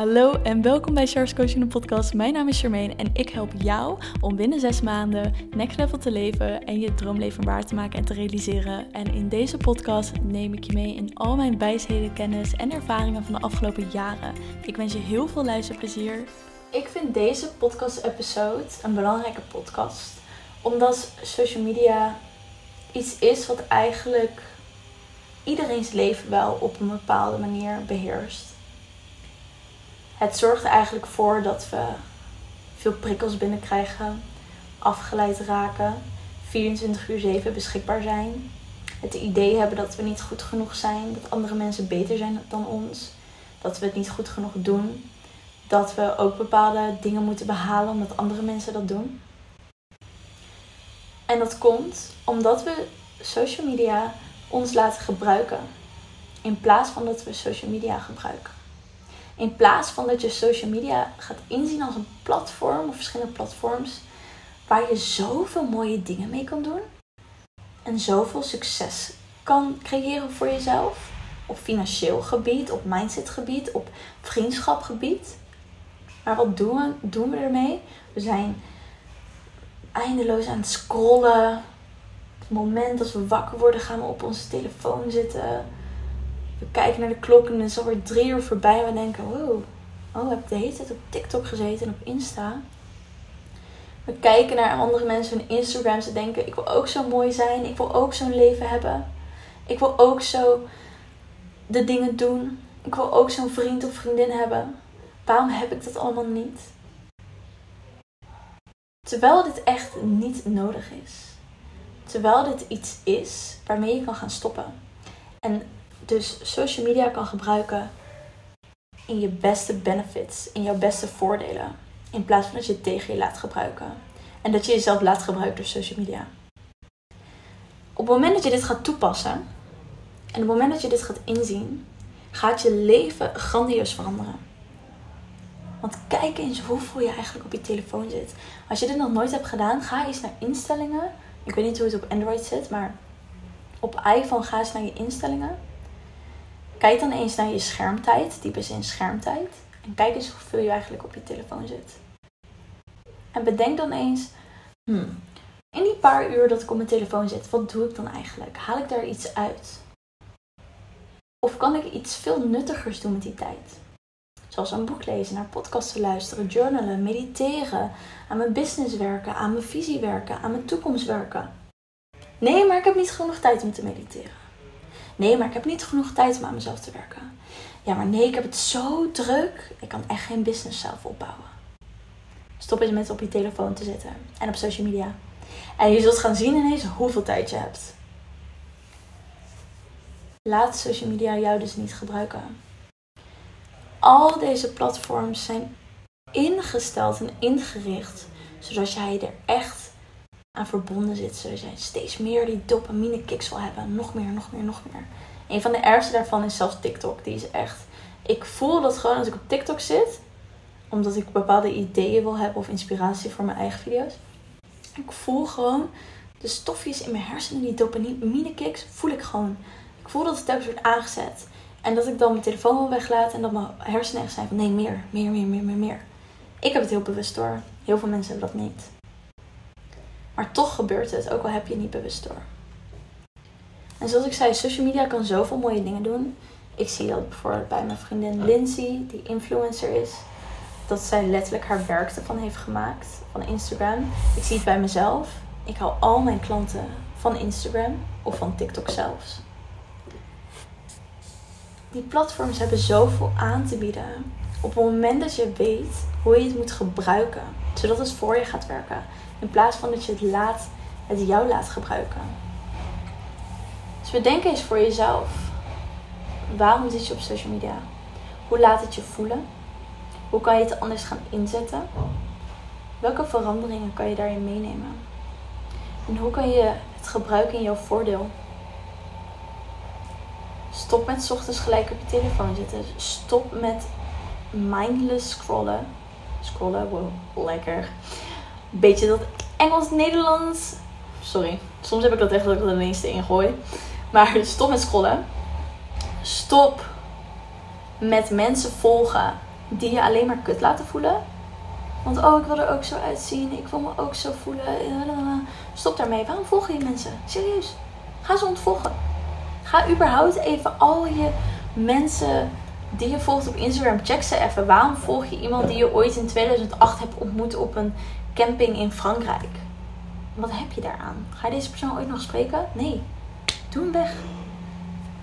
Hallo en welkom bij Charles Coaching de podcast. Mijn naam is Charmaine en ik help jou om binnen zes maanden next level te leven en je droomleven waar te maken en te realiseren. En in deze podcast neem ik je mee in al mijn wijsheden, kennis en ervaringen van de afgelopen jaren. Ik wens je heel veel luisterplezier. Ik vind deze podcast-episode een belangrijke podcast, omdat social media iets is wat eigenlijk iedereen's leven wel op een bepaalde manier beheerst het zorgt er eigenlijk voor dat we veel prikkels binnenkrijgen, afgeleid raken, 24 uur 7 beschikbaar zijn. Het idee hebben dat we niet goed genoeg zijn, dat andere mensen beter zijn dan ons, dat we het niet goed genoeg doen, dat we ook bepaalde dingen moeten behalen omdat andere mensen dat doen. En dat komt omdat we social media ons laten gebruiken in plaats van dat we social media gebruiken. In plaats van dat je social media gaat inzien als een platform of verschillende platforms waar je zoveel mooie dingen mee kan doen en zoveel succes kan creëren voor jezelf op financieel gebied, op mindsetgebied, op vriendschapgebied. Maar wat doen we, doen we ermee? We zijn eindeloos aan het scrollen. Op het moment dat we wakker worden, gaan we op onze telefoon zitten we kijken naar de klok en het is alweer drie uur voorbij. En we denken, wow, oh, ik heb de hele tijd op TikTok gezeten en op Insta. We kijken naar andere mensen hun Instagram. Ze denken, ik wil ook zo mooi zijn. Ik wil ook zo'n leven hebben. Ik wil ook zo de dingen doen. Ik wil ook zo'n vriend of vriendin hebben. Waarom heb ik dat allemaal niet? Terwijl dit echt niet nodig is. Terwijl dit iets is waarmee je kan gaan stoppen. En dus social media kan gebruiken in je beste benefits, in jouw beste voordelen. In plaats van dat je het tegen je laat gebruiken. En dat je jezelf laat gebruiken door social media. Op het moment dat je dit gaat toepassen, en op het moment dat je dit gaat inzien, gaat je leven grandioos veranderen. Want kijk eens hoeveel je eigenlijk op je telefoon zit. Als je dit nog nooit hebt gedaan, ga eens naar instellingen. Ik weet niet hoe het op Android zit, maar op iPhone ga eens naar je instellingen. Kijk dan eens naar je schermtijd, type in schermtijd. En kijk eens hoeveel je eigenlijk op je telefoon zit. En bedenk dan eens, hmm, in die paar uur dat ik op mijn telefoon zit, wat doe ik dan eigenlijk? Haal ik daar iets uit? Of kan ik iets veel nuttigers doen met die tijd? Zoals een boek lezen, naar podcasts luisteren, journalen, mediteren, aan mijn business werken, aan mijn visie werken, aan mijn toekomst werken. Nee, maar ik heb niet genoeg tijd om te mediteren. Nee, maar ik heb niet genoeg tijd om aan mezelf te werken. Ja, maar nee, ik heb het zo druk. Ik kan echt geen business zelf opbouwen. Stop eens met op je telefoon te zitten en op social media. En je zult gaan zien ineens hoeveel tijd je hebt. Laat social media jou dus niet gebruiken. Al deze platforms zijn ingesteld en ingericht zodat jij er echt verbonden zit. Zodat jij steeds meer die dopamine kicks wil hebben. Nog meer, nog meer, nog meer. Een van de ergste daarvan is zelfs TikTok. Die is echt... Ik voel dat gewoon als ik op TikTok zit. Omdat ik bepaalde ideeën wil hebben of inspiratie voor mijn eigen video's. Ik voel gewoon de stofjes in mijn hersenen, die dopamine kicks, voel ik gewoon. Ik voel dat het telkens wordt aangezet. En dat ik dan mijn telefoon wil weglaten en dat mijn hersenen echt zijn van nee, meer, meer, meer, meer, meer, meer. Ik heb het heel bewust door. Heel veel mensen hebben dat niet. Maar toch gebeurt het, ook al heb je het niet bewust door. En zoals ik zei, social media kan zoveel mooie dingen doen. Ik zie dat bijvoorbeeld bij mijn vriendin Lindsay, die influencer is. Dat zij letterlijk haar werk ervan heeft gemaakt, van Instagram. Ik zie het bij mezelf. Ik hou al mijn klanten van Instagram of van TikTok zelfs. Die platforms hebben zoveel aan te bieden. Op het moment dat je weet hoe je het moet gebruiken, zodat het voor je gaat werken. In plaats van dat je het, laat, het jou laat gebruiken. Dus bedenk eens voor jezelf. Waarom zit je op social media? Hoe laat het je voelen? Hoe kan je het anders gaan inzetten? Welke veranderingen kan je daarin meenemen? En hoe kan je het gebruiken in jouw voordeel? Stop met ochtends gelijk op je telefoon zitten. Stop met mindless scrollen. Scrollen, wow, lekker beetje dat Engels-Nederlands. Sorry, soms heb ik dat echt dat ik er ineens ingooi. Maar stop met scrollen. Stop met mensen volgen die je alleen maar kut laten voelen. Want oh, ik wil er ook zo uitzien. Ik wil me ook zo voelen. Stop daarmee. Waarom volg je mensen? Serieus. Ga ze ontvolgen. Ga überhaupt even al je mensen die je volgt op Instagram, check ze even. Waarom volg je iemand die je ooit in 2008 hebt ontmoet op een camping in Frankrijk? Wat heb je daaraan? Ga je deze persoon ooit nog spreken? Nee. Doe hem weg.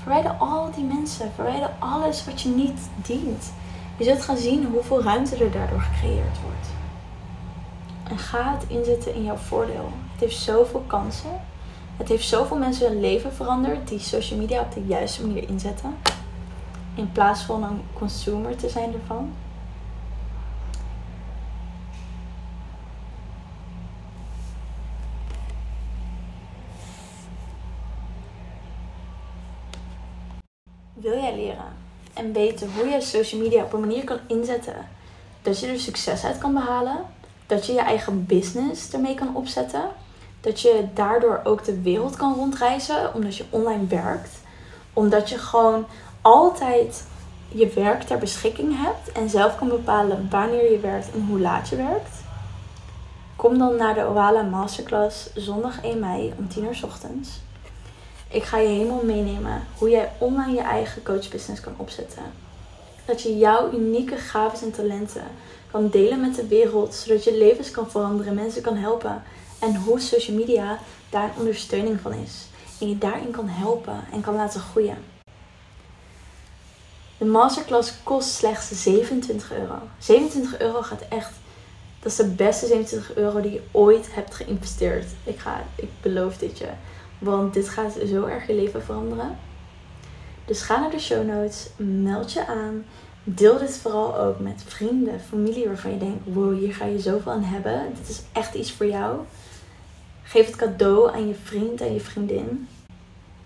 Verwijder al die mensen. Verwijder alles wat je niet dient. Je zult gaan zien hoeveel ruimte er daardoor gecreëerd wordt. En ga het inzetten in jouw voordeel. Het heeft zoveel kansen. Het heeft zoveel mensen hun leven veranderd die social media op de juiste manier inzetten. In plaats van een consumer te zijn ervan. Wil jij leren en weten hoe je social media op een manier kan inzetten dat je er succes uit kan behalen, dat je je eigen business ermee kan opzetten, dat je daardoor ook de wereld kan rondreizen omdat je online werkt, omdat je gewoon altijd je werk ter beschikking hebt en zelf kan bepalen wanneer je werkt en hoe laat je werkt. Kom dan naar de Oala Masterclass zondag 1 mei om 10 uur s ochtends. Ik ga je helemaal meenemen hoe jij online je eigen coachbusiness kan opzetten. Dat je jouw unieke gaven en talenten kan delen met de wereld, zodat je levens kan veranderen, mensen kan helpen. En hoe social media daar een ondersteuning van is. En je daarin kan helpen en kan laten groeien. De masterclass kost slechts 27 euro. 27 euro gaat echt. Dat is de beste 27 euro die je ooit hebt geïnvesteerd. Ik, ga, ik beloof dit je. Want dit gaat zo erg je leven veranderen. Dus ga naar de show notes, meld je aan. Deel dit vooral ook met vrienden, familie waarvan je denkt: wow, hier ga je zoveel aan hebben. Dit is echt iets voor jou. Geef het cadeau aan je vriend en je vriendin.